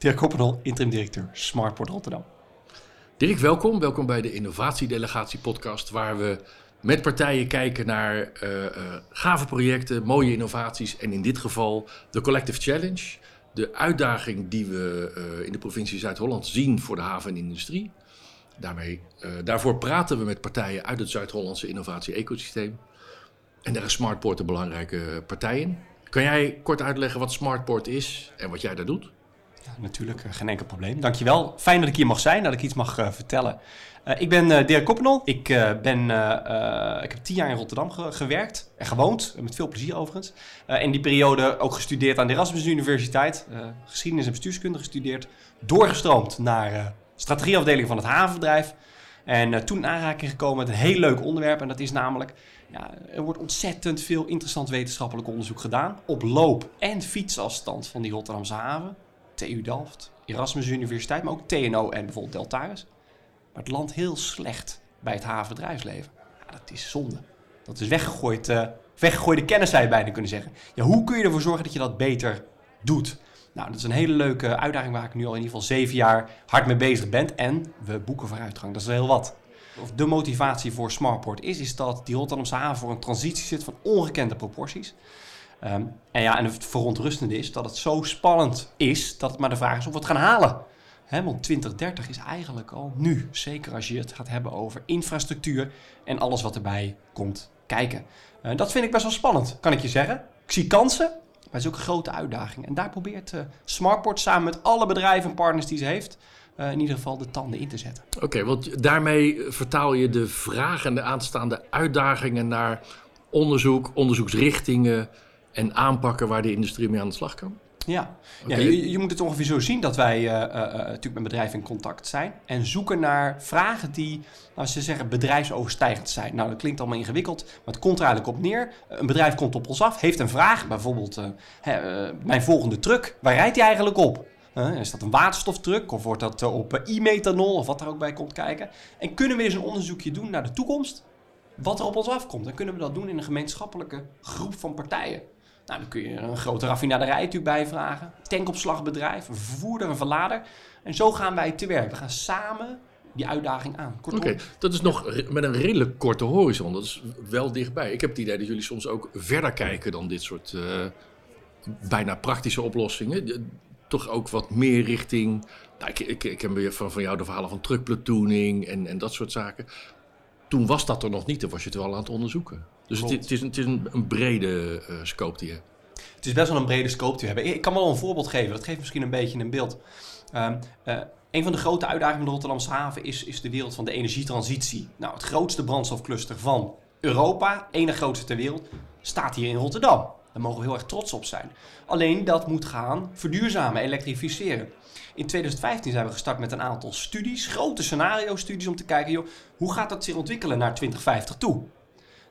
Dirk Koppenol, interim directeur Smartport Rotterdam. Dirk, welkom. Welkom bij de Innovatiedelegatie podcast, waar we met partijen kijken naar uh, uh, gave projecten, mooie innovaties en in dit geval de Collective Challenge. De uitdaging die we uh, in de provincie Zuid-Holland zien voor de haven en industrie. Daarmee, daarvoor praten we met partijen uit het Zuid-Hollandse innovatie-ecosysteem. En daar is Smartport een belangrijke partij in. Kan jij kort uitleggen wat Smartport is en wat jij daar doet? Ja, natuurlijk, geen enkel probleem. Dankjewel. Fijn dat ik hier mag zijn, dat ik iets mag uh, vertellen. Uh, ik ben Dirk Koppenol. Ik, ben, ik heb tien jaar in Rotterdam ge gewerkt en gewoond, met veel plezier overigens. in die periode ook gestudeerd aan de Erasmus Universiteit. geschiedenis en bestuurskunde gestudeerd. Doorgestroomd naar strategieafdeling van het havenbedrijf. En toen in aanraking gekomen met een heel leuk onderwerp. En dat is namelijk, ja, er wordt ontzettend veel interessant wetenschappelijk onderzoek gedaan. Op loop- en fietsafstand van die Rotterdamse haven. TU Delft, Erasmus Universiteit, maar ook TNO en bijvoorbeeld Deltaris. Maar het landt heel slecht bij het havenbedrijfsleven. Dat is zonde. Dat is weggegooid, uh, weggegooide kennis, zou je bijna kunnen zeggen. Ja, hoe kun je ervoor zorgen dat je dat beter doet? Nou, dat is een hele leuke uitdaging waar ik nu al in ieder geval zeven jaar hard mee bezig ben. En we boeken vooruitgang. Dat is heel wat. Of de motivatie voor Smartport is, is dat die Rotterdamse haven voor een transitie zit van ongekende proporties. Um, en ja, en het verontrustende is dat het zo spannend is dat het maar de vraag is of we het gaan halen. He, want 2030 is eigenlijk al nu. Zeker als je het gaat hebben over infrastructuur en alles wat erbij komt kijken. Uh, dat vind ik best wel spannend, kan ik je zeggen. Ik zie kansen, maar het is ook een grote uitdaging. En daar probeert uh, Smartport samen met alle bedrijven en partners die ze heeft... Uh, in ieder geval de tanden in te zetten. Oké, want daarmee vertaal je de vragen en de aanstaande uitdagingen naar onderzoek, onderzoeksrichtingen en aanpakken waar de industrie mee aan de slag kan? Ja, okay. ja je, je, moet het ongeveer zo zien dat wij uh, uh, natuurlijk met bedrijven in contact zijn en zoeken naar vragen die, als ze zeggen, bedrijfsoverstijgend zijn. Nou, dat klinkt allemaal ingewikkeld, maar het komt er eigenlijk op neer. Een bedrijf komt op ons af, heeft een vraag, bijvoorbeeld uh, mijn volgende truck, waar rijdt hij eigenlijk op? is dat een waterstoftruck of wordt dat op e-methanol of wat er ook bij komt kijken? En kunnen we eens een onderzoekje doen naar de toekomst? Wat er op ons afkomt. Dan kunnen we dat doen in een gemeenschappelijke groep van partijen. Nou, dan kun je een grote raffinaderij natuurlijk bijvragen. Tankopslagbedrijf, een vervoerder, een verlader. En zo gaan wij te werk. We gaan samen die uitdaging aan. Oké, okay, dat is nog met een redelijk korte horizon. Dat is wel dichtbij. Ik heb het idee dat jullie soms ook verder kijken dan dit soort uh, bijna praktische oplossingen. Toch ook wat meer richting. Nou, ik, ik, ik heb van, van jou de verhalen van truckplatooning en, en dat soort zaken. Toen was dat er nog niet, toen was je het wel aan het onderzoeken. Dus het, het, is, een, het is een, een brede uh, scope die je hebt. Het is best wel een brede scope die we hebben. Ik kan wel een voorbeeld geven, dat geeft misschien een beetje een beeld. Um, uh, een van de grote uitdagingen van de Rotterdamse haven is, is de wereld van de energietransitie. Nou, het grootste brandstofcluster van Europa, ene grootste ter wereld, staat hier in Rotterdam. Daar mogen we heel erg trots op zijn. Alleen dat moet gaan verduurzamen, elektrificeren. In 2015 zijn we gestart met een aantal studies, grote scenario-studies, om te kijken, hoe gaat dat zich ontwikkelen naar 2050 toe?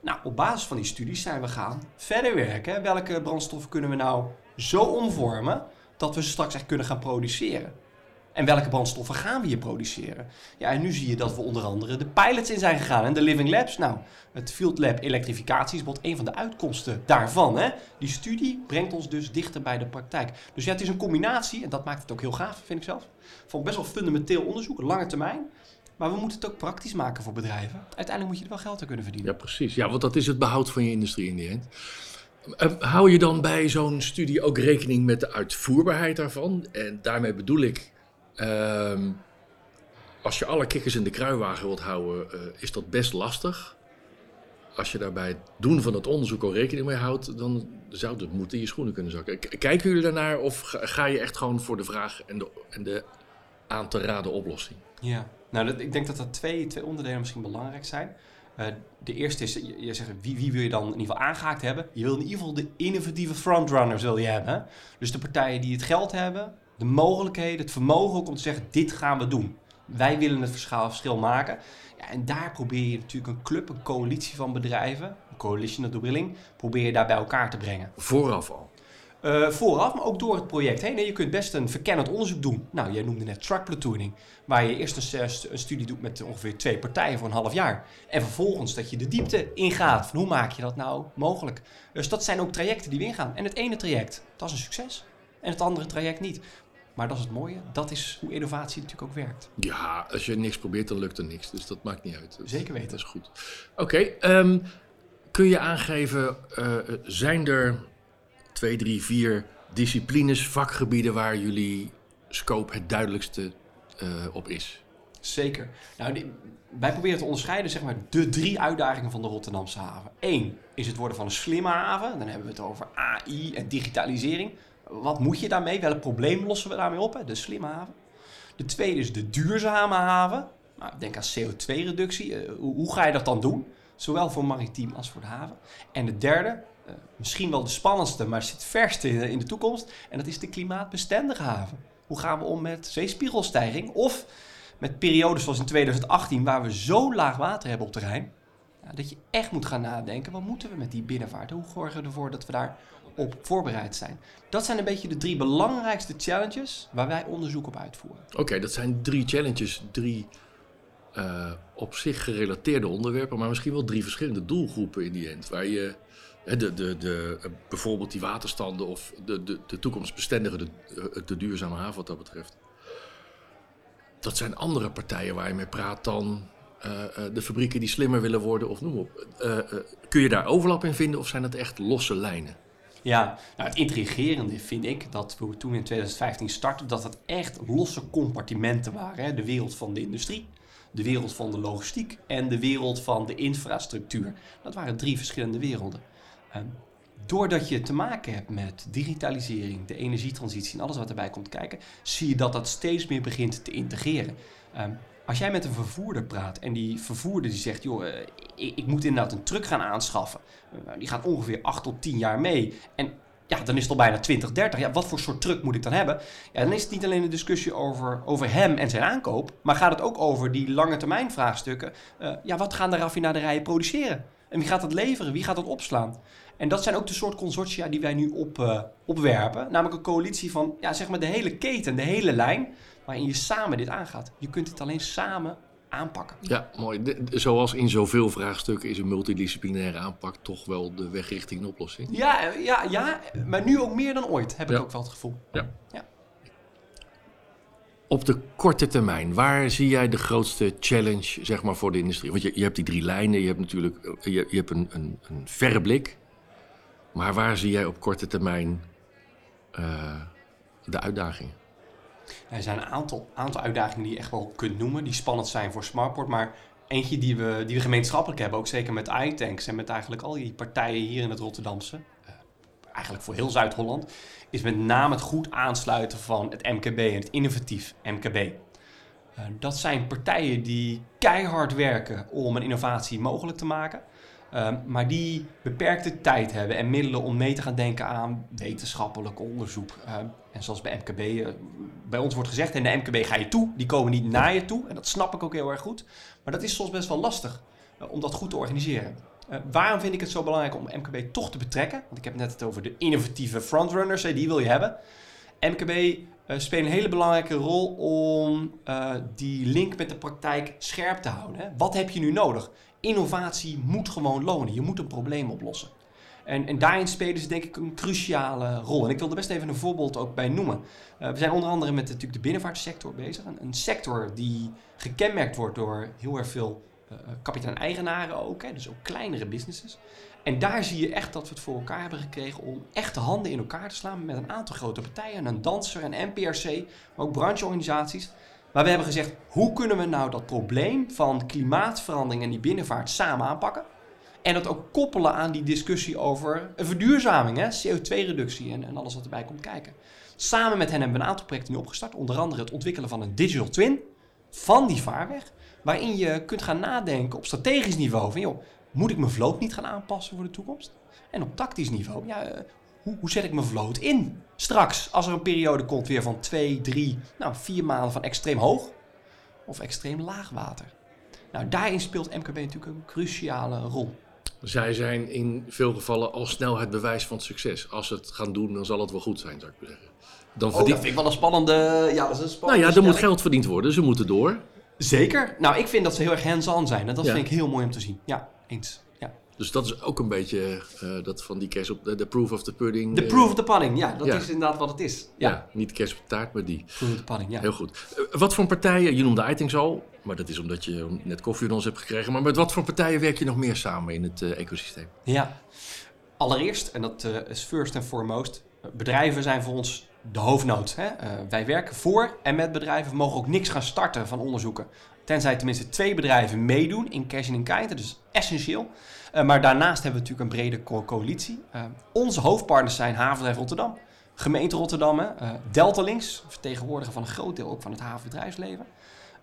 Nou, op basis van die studies zijn we gaan verder werken. Welke brandstoffen kunnen we nou zo omvormen dat we ze straks echt kunnen gaan produceren? En welke brandstoffen gaan we hier produceren? Ja, en nu zie je dat we onder andere de pilots in zijn gegaan en de living labs. Nou, het Field Lab elektrificatie is een van de uitkomsten daarvan. Hè? Die studie brengt ons dus dichter bij de praktijk. Dus ja, het is een combinatie, en dat maakt het ook heel gaaf, vind ik zelf, van best wel fundamenteel onderzoek, lange termijn. Maar we moeten het ook praktisch maken voor bedrijven. Uiteindelijk moet je er wel geld aan kunnen verdienen. Ja, precies. Ja, want dat is het behoud van je industrie in die end. Uh, hou je dan bij zo'n studie ook rekening met de uitvoerbaarheid daarvan? En daarmee bedoel ik, um, als je alle kikkers in de kruiwagen wilt houden, uh, is dat best lastig. Als je daarbij het doen van het onderzoek al rekening mee houdt, dan zou het moeten in je schoenen kunnen zakken. Kijken jullie daarnaar of ga je echt gewoon voor de vraag en de, en de aan te raden oplossing? Ja, nou, dat, ik denk dat er twee, twee onderdelen misschien belangrijk zijn. Uh, de eerste is, je, je zegt, wie, wie wil je dan in ieder geval aangehaakt hebben? Je wil in ieder geval de innovatieve frontrunners wil je hebben. Dus de partijen die het geld hebben, de mogelijkheden, het vermogen ook om te zeggen, dit gaan we doen. Wij willen het verschil maken. Ja, en daar probeer je natuurlijk een club, een coalitie van bedrijven, een coalition of the willing, probeer je daar bij elkaar te brengen. Vooraf al. Uh, vooraf, maar ook door het project heen. je kunt best een verkennend onderzoek doen. Nou, jij noemde net truck platooning, waar je eerst een, een, studie doet met ongeveer twee partijen voor een half jaar. En vervolgens dat je de diepte ingaat van hoe maak je dat nou mogelijk. Dus dat zijn ook trajecten die we ingaan. En het ene traject, dat is een succes. En het andere traject niet. Maar dat is het mooie. Dat is hoe innovatie natuurlijk ook werkt. Ja, als je niks probeert, dan lukt er niks. Dus dat maakt niet uit. Zeker weten. Dat is goed. Oké, ehm, kun je aangeven, uh, zijn er twee, drie, vier disciplines, vakgebieden waar jullie scope het duidelijkste uh, op is? Zeker. Nou, die, wij proberen te onderscheiden zeg maar, de drie uitdagingen van de Rotterdamse haven. Eén is het worden van een slimme haven. Dan hebben we het over AI en digitalisering. Wat moet je daarmee? Welk probleem lossen we daarmee op? Hè? De slimme haven. De tweede is de duurzame haven. Nou, denk aan CO2-reductie. Uh, eh, hoe, ga je dat dan doen? Zowel voor maritiem als voor de haven. En de derde, uh, misschien wel de spannendste, maar zit verste in, in de toekomst. En dat is de klimaatbestendige haven. Hoe gaan we om met zeespiegelstijging? Of met periodes zoals in 2018, waar we zo laag water hebben op terrein. Dat je echt moet gaan nadenken, wat moeten we met die binnenvaart? Hoe zorgen we ervoor dat we daar op voorbereid zijn. Dat zijn een beetje de drie belangrijkste challenges waar wij onderzoek op uitvoeren. Oké, dat zijn drie challenges, drie uh, op zich gerelateerde onderwerpen, maar misschien wel drie verschillende doelgroepen in die end. Waar je de, de, de, eh, bijvoorbeeld die waterstanden of de, de, de toekomstbestendige, de, eh, de duurzame haven wat dat betreft. Dat zijn andere partijen waar je mee praat dan uh, de fabrieken die slimmer willen worden of noem op. Uh, kun je daar overlap in vinden of zijn dat echt losse lijnen? Ja, nou, het intrigerende vind ik dat we toen in 2015 startten, dat het echt losse compartimenten waren. Hè? De wereld van de industrie, de wereld van de logistiek en de wereld van de infrastructuur. Dat waren drie verschillende werelden. Ehm, doordat je te maken hebt met digitalisering, de energietransitie en alles wat erbij komt kijken, zie je dat dat steeds meer begint te integreren. Um, als jij met een vervoerder praat en die vervoerder die zegt, joh, eh, ik, ik moet inderdaad een truck gaan aanschaffen. Uh, die gaat ongeveer 8 tot 10 jaar mee. En ja, dan is het al bijna 20, 30. Ja, wat voor soort truck moet ik dan hebben? Ja, dan is het niet alleen een discussie over, over hem en zijn aankoop, maar gaat het ook over die lange termijn vraagstukken. Uh, ja, wat gaan de raffinaderijen produceren? En wie gaat dat leveren? Wie gaat dat opslaan? En dat zijn ook de soort consortia die wij nu op, uh, opwerpen. Namelijk een coalitie van ja, zeg maar de hele keten, de hele lijn waarin je samen dit aangaat. Je kunt dit alleen samen aanpakken. Ja, mooi. zoals in zoveel vraagstukken is een multidisciplinaire aanpak toch wel de weg richting een oplossing. Ja, ja, ja maar nu ook meer dan ooit, heb ik ook wel het gevoel. Ja. ja. Op de korte termijn, waar zie jij de grootste challenge zeg maar, voor de industrie? Want je, je hebt die drie lijnen, je hebt natuurlijk je, je hebt een, een, een verre blik. Maar waar zie jij op korte termijn uh, de uitdagingen? Er zijn een aantal, aantal uitdagingen die je echt wel kunt noemen, die spannend zijn voor Smartport. Maar eentje die we, die we gemeenschappelijk hebben, ook zeker met iTanks en met eigenlijk al die partijen hier in het Rotterdamse, eigenlijk voor heel Zuid-Holland, is met name het goed aansluiten van het MKB en het innovatief MKB. Uh, dat zijn partijen die keihard werken om een innovatie mogelijk te maken. Ehm, maar die beperkte tijd hebben en middelen om mee te gaan denken aan wetenschappelijk onderzoek. Ehm, en zoals bij MKB, eh, bij ons wordt gezegd, in de MKB ga je toe, die komen niet naar je toe. En dat snap ik ook heel erg goed. Maar dat is soms best wel lastig om dat goed te organiseren. Uh, waarom vind ik het zo belangrijk om MKB toch te betrekken? Want ik heb net het over de innovatieve frontrunners, die wil je hebben. MKB spelen een hele belangrijke rol om die link met de praktijk scherp te houden. Hè? Wat heb je nu nodig? innovatie moet gewoon lonen. Je moet een probleem oplossen. En, en daarin spelen ze denk ik een cruciale rol. En ik wil er best even een voorbeeld ook bij noemen. Uh, we zijn onder andere met natuurlijk de binnenvaartsector bezig. Een, een, sector die gekenmerkt wordt door heel erg veel uh, kapitein-eigenaren ook. Hè, dus ook kleinere businesses. En daar zie je echt dat we het voor elkaar hebben gekregen om echt de handen in elkaar te slaan met een aantal grote partijen. Een Danser, een NPRC, maar ook brancheorganisaties. Maar we hebben gezegd, hoe kunnen we nou dat probleem van klimaatverandering en die binnenvaart samen aanpakken? En dat ook koppelen aan die discussie over een verduurzaming, CO2-reductie en, en, alles wat erbij komt kijken. Samen met hen hebben we een aantal projecten nu opgestart. Onder andere het ontwikkelen van een digital twin van die vaarweg. Waarin je kunt gaan nadenken op strategisch niveau van, joh, moet ik mijn vloot niet gaan aanpassen voor de toekomst? En op tactisch niveau, ja, hoe, hoe zet ik mijn vloot in? Straks, als er een periode komt weer van twee, drie, nou vier maanden van extreem hoog of extreem laag water. Nou, daarin speelt MKB natuurlijk een cruciale rol. Zij zijn in veel gevallen al snel het bewijs van succes. Als ze het gaan doen, dan zal het wel goed zijn, zou ik zeggen. Dan Oh, dat vind ik wel een spannende... Ja, dat is een nou ja, er moet geld verdiend worden. Ze moeten door. Zeker. Nou, ik vind dat ze heel erg hands-on zijn. En dat Ja. vind ik heel mooi om te zien. Ja, eens. Ja. Dus dat is ook een beetje eh, dat van die kerst op de, de proof of the pudding. De eh, proof of the pudding. Ja, dat ja. is inderdaad wat het is. Ja. Ja, niet kerst op de taart, maar die. proof of the pudding, ja. Heel goed. Eh, wat voor partijen, je noemde Eitings al, maar dat is omdat je net koffie van ons hebt gekregen. Maar met wat voor partijen werk je nog meer samen in het ecosysteem? Ja. Allereerst, en dat is first and foremost, bedrijven zijn voor ons de hoofdnood. Hè? Eh, wij werken voor en met bedrijven. We mogen ook niks gaan starten van onderzoeken. Tenzij tenminste twee bedrijven meedoen in cash en in kind. Dat is essentieel. Eh, maar daarnaast hebben we natuurlijk een brede co- coalitie. Eh, onze hoofdpartners zijn Havenbedrijf Rotterdam, Gemeente Rotterdam, Delta Links, vertegenwoordiger van een groot deel ook van het havenbedrijfsleven.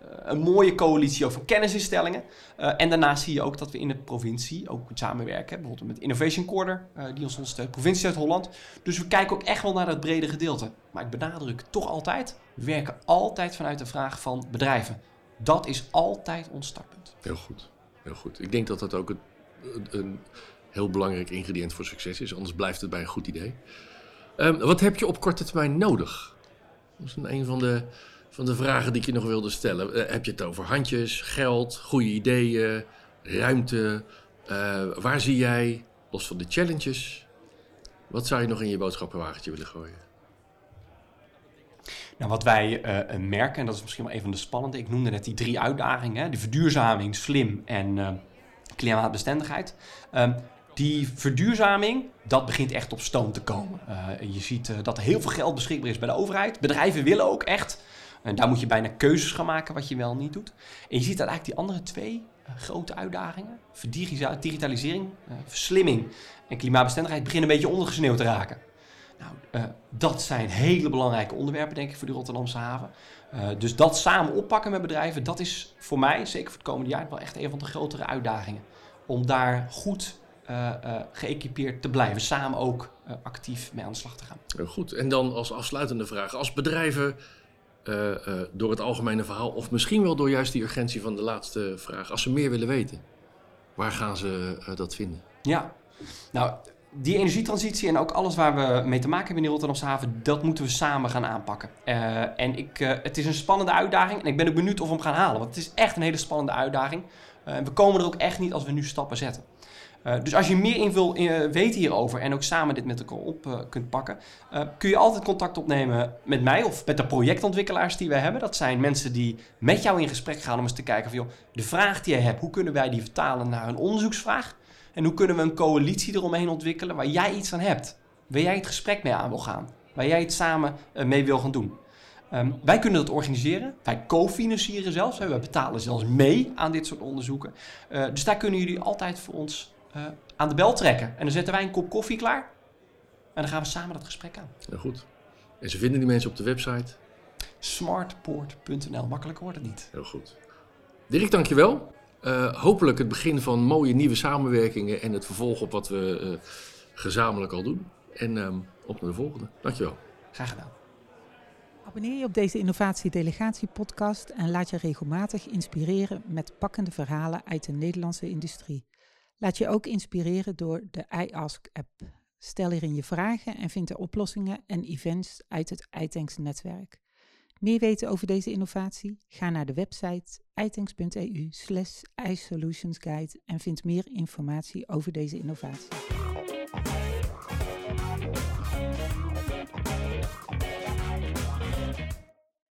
Eh, een mooie coalitie van kennisinstellingen. Eh, en daarnaast zie je ook dat we in de provincie ook samenwerken. Bijvoorbeeld met Innovation Corridor, eh, die ons ondersteunt, provincie Zuid-Holland. Dus we kijken ook echt wel naar dat brede gedeelte. Maar ik benadruk toch altijd, we werken altijd vanuit de vraag van bedrijven. Dat is altijd ons startpunt. Heel goed. Heel goed. Ik denk dat dat ook een, heel belangrijk ingrediënt voor succes is. Anders blijft het bij een goed idee. Ehm, wat heb je op korte termijn nodig? Dat is een van, de, van de vragen die ik je nog wilde stellen. Eh, heb je het over handjes, geld, goede ideeën, ruimte? Eh, waar zie jij, los van de challenges, wat zou je nog in je boodschappenwagentje willen gooien? Nou, wat wij eh, merken, en dat is misschien wel een van de spannende, ik noemde net die drie uitdagingen: de verduurzaming, slim en klimaatbestendigheid. Ehm, die verduurzaming, dat begint echt op stoom te komen. Je ziet dat er heel veel geld beschikbaar is bij de overheid. Bedrijven willen ook echt. En daar moet je bijna keuzes gaan maken wat je wel niet doet. En je ziet dat eigenlijk die andere twee eh, grote uitdagingen, digitalisering, eh, verslimming en klimaatbestendigheid, beginnen een beetje ondergesneeuwd te raken. Nou, eh, dat zijn hele belangrijke onderwerpen, denk ik, voor de Rotterdamse haven. Dus dat samen oppakken met bedrijven, dat is voor mij, zeker voor het komende jaar, wel echt een van de grotere uitdagingen. Om daar goed geëquipeerd te blijven, samen ook actief mee aan de slag te gaan. Goed. En dan als afsluitende vraag. Als bedrijven eh, eh, door het algemene verhaal, of misschien wel door juist die urgentie van de laatste vraag, als ze meer willen weten, waar gaan ze eh, dat vinden? Ja, nou, die energietransitie en ook alles waar we mee te maken hebben in de Rotterdamse haven, dat moeten we samen gaan aanpakken. En ik, het is een spannende uitdaging en ik ben ook benieuwd of we hem gaan halen, want het is echt een hele spannende uitdaging. We komen er ook echt niet als we nu stappen zetten. Eh, dus als je meer in wil eh, weten hierover en ook samen dit met elkaar op eh, kunt pakken, kun je altijd contact opnemen met mij of met de projectontwikkelaars die wij hebben. Dat zijn mensen die met jou in gesprek gaan om eens te kijken van joh, de vraag die je hebt, hoe kunnen wij die vertalen naar een onderzoeksvraag? En hoe kunnen we een coalitie eromheen ontwikkelen waar jij iets aan hebt? Waar jij het gesprek mee aan wil gaan? Waar jij het samen mee wil gaan doen? Ehm, wij kunnen dat organiseren. Wij co-financieren zelfs. We betalen zelfs mee aan dit soort onderzoeken. Dus daar kunnen jullie altijd voor ons eh, aan de bel trekken. En dan zetten wij een kop koffie klaar. En dan gaan we samen dat gesprek aan. Heel goed. En ze vinden die mensen op de website. Smartpoort.nl. Makkelijker wordt het niet. Heel goed. Dirk, dankjewel. Eh hopelijk het begin van mooie nieuwe samenwerkingen en het vervolg op wat we eh, gezamenlijk al doen. En ehm, op naar de volgende. Dankjewel. Graag gedaan. Abonneer je op deze Innovatie Delegatie podcast en laat je regelmatig inspireren met pakkende verhalen uit de Nederlandse industrie. Laat je ook inspireren door de iAsk app. Stel hierin je vragen en vind de oplossingen en events uit het iTanks netwerk. Meer weten over deze innovatie? Ga naar de website itanks.eu slash iSolutionsguide en vind meer informatie over deze innovatie.